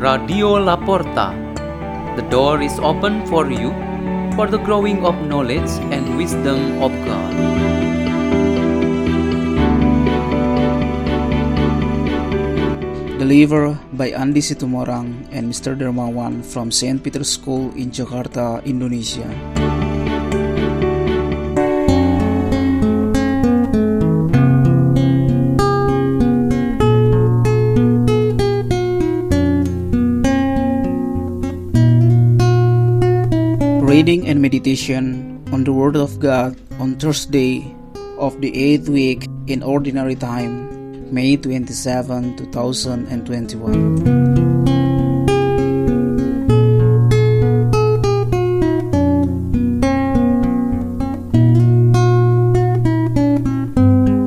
Radio Laporta. The door is open for you for the growing of knowledge and wisdom of God. Delivered by Andi Situmorang and Mr. Dermawan from St. Peter's School in Jakarta, Indonesia. Reading and meditation on the Word of God on Thursday of the eighth week in Ordinary Time, May 27, 2021.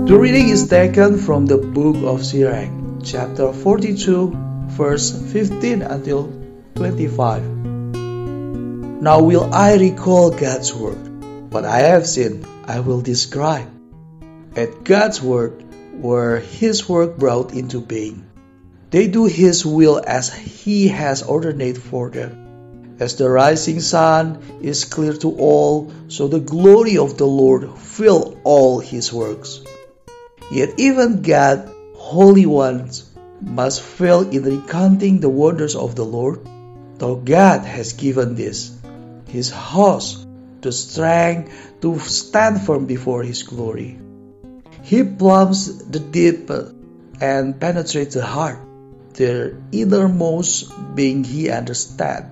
The reading is taken from the book of Sirach, chapter 42, verse 15 until 25. Now will I recall God's word. What I have seen, I will describe. At God's word were His work brought into being. They do His will as He has ordained for them. As the rising sun is clear to all, so the glory of the Lord fill all His works. Yet even God, holy ones, must fail in recounting the wonders of the Lord, though God has given this, His house, to strength to stand firm before His glory. He plumbs the deep and penetrates the heart, their innermost being He understands.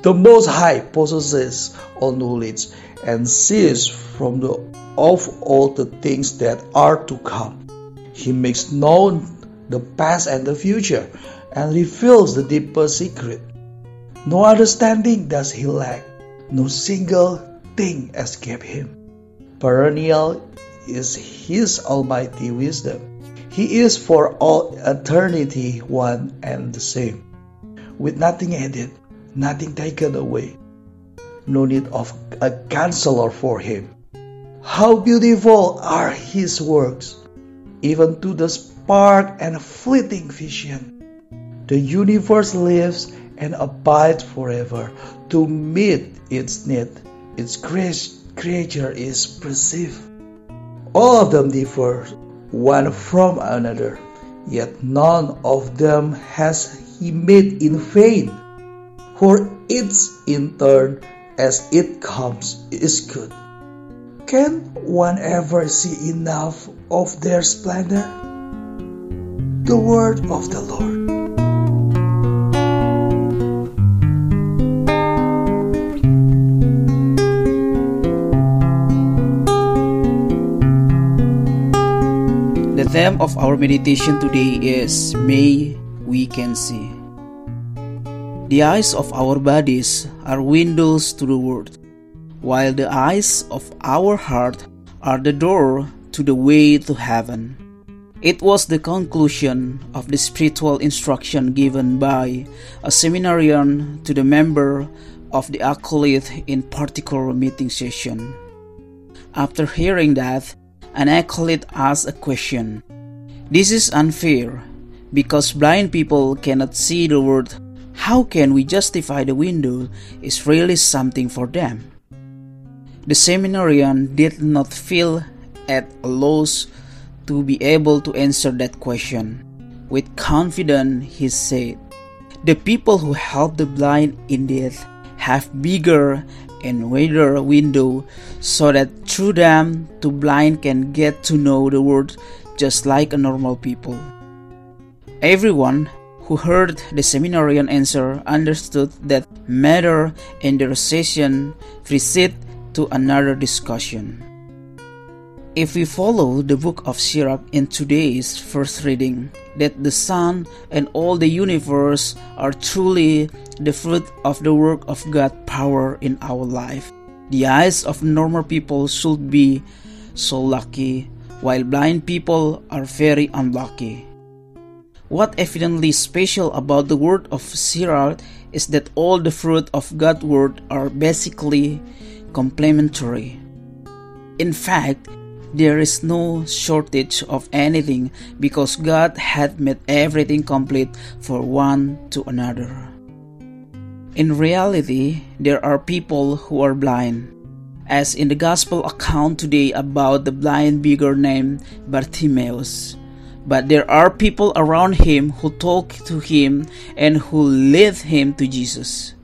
The Most High possesses all knowledge and sees from the of all the things that are to come. He makes known the past and the future and reveals the deepest secret. No understanding does he lack, no single thing escape him. Perennial is his almighty wisdom. He is for all eternity one and the same, with nothing added, nothing taken away. No need of a counselor for him. How beautiful are his works, even to the spark and fleeting vision. The universe lives and abide forever to meet its need. Its creature is perceived. All of them differ one from another, yet none of them has he made in vain. For each in turn as it comes is good. Can one ever see enough of their splendor? The word of the Lord. Theme of our meditation today is May we can see. The eyes of our bodies are windows to the world, while the eyes of our heart are the door to the way to heaven. It was the conclusion of the spiritual instruction given by a seminarian to the member of the acolyte in particular meeting session. After hearing that, an acolyte asked a question. This is unfair because blind people cannot see the world. How can we justify the window is really something for them? The seminarian did not feel at a loss to be able to answer that question. With confidence, he said, The people who help the blind indeed have bigger and wider window so that through them the blind can get to know the world just like a normal people. Everyone who heard the seminarian answer understood that matter and the session proceed to another discussion. If we follow the book of Sirach in today's first reading, that the sun and all the universe are truly the fruit of the work of God power in our life. The eyes of normal people should be so lucky, while blind people are very unlucky. What evidently special about the word of Sirach is that all the fruit of God's word are basically complementary. In fact, there is no shortage of anything because God had made everything complete for one to another. In reality, there are people who are blind, as in the gospel account today about the blind beggar named Bartimaeus. But there are people around him who talk to him and who lead him to Jesus.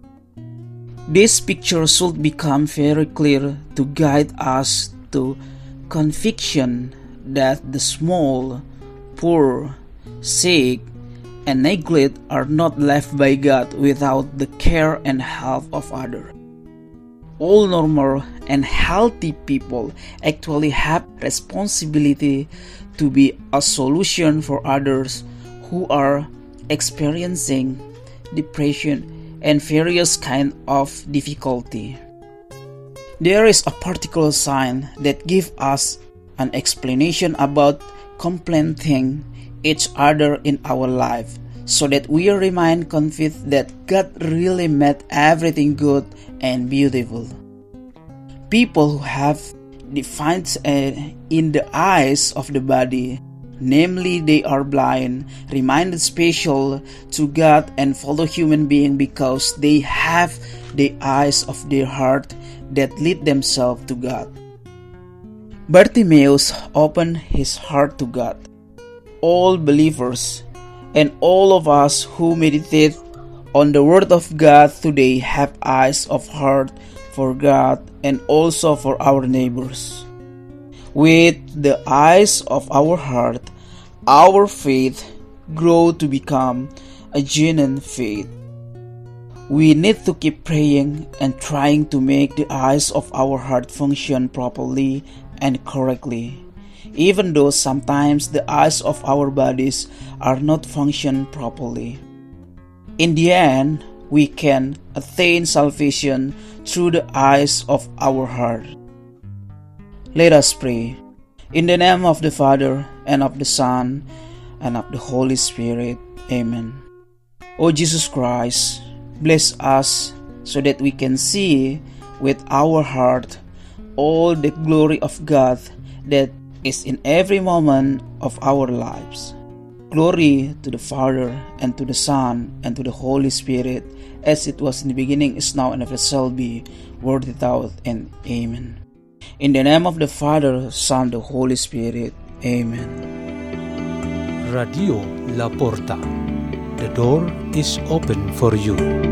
This picture should become very clear to guide us to conviction that the small, poor, sick, and neglect are not left by God without the care and help of others. All normal and healthy people actually have responsibility to be a solution for others who are experiencing depression and various kind of difficulty. There is a particular sign that gives us an explanation about complementing each other in our life so that we remain convinced that God really made everything good and beautiful. People who have defined uh, in the eyes of the body, namely they are blind, reminded special to God and fellow human being because they have the eyes of their heart that lead themselves to God. Bartimaeus opened his heart to God. All believers and all of us who meditate on the Word of God today have eyes of heart for God and also for our neighbors. With the eyes of our heart, our faith grow to become a genuine faith. We need to keep praying and trying to make the eyes of our heart function properly and correctly, even though sometimes the eyes of our bodies are not function properly. In the end, we can attain salvation through the eyes of our heart. Let us pray. In the name of the Father, and of the Son, and of the Holy Spirit. Amen. O Jesus Christ, Bless us so that we can see with our heart all the glory of God that is in every moment of our lives. Glory to the Father, and to the Son, and to the Holy Spirit, as it was in the beginning, is now, and ever shall be, world without end. Amen. In the name of the Father, Son, the Holy Spirit. Amen. Radio La Porta. The door is open for you.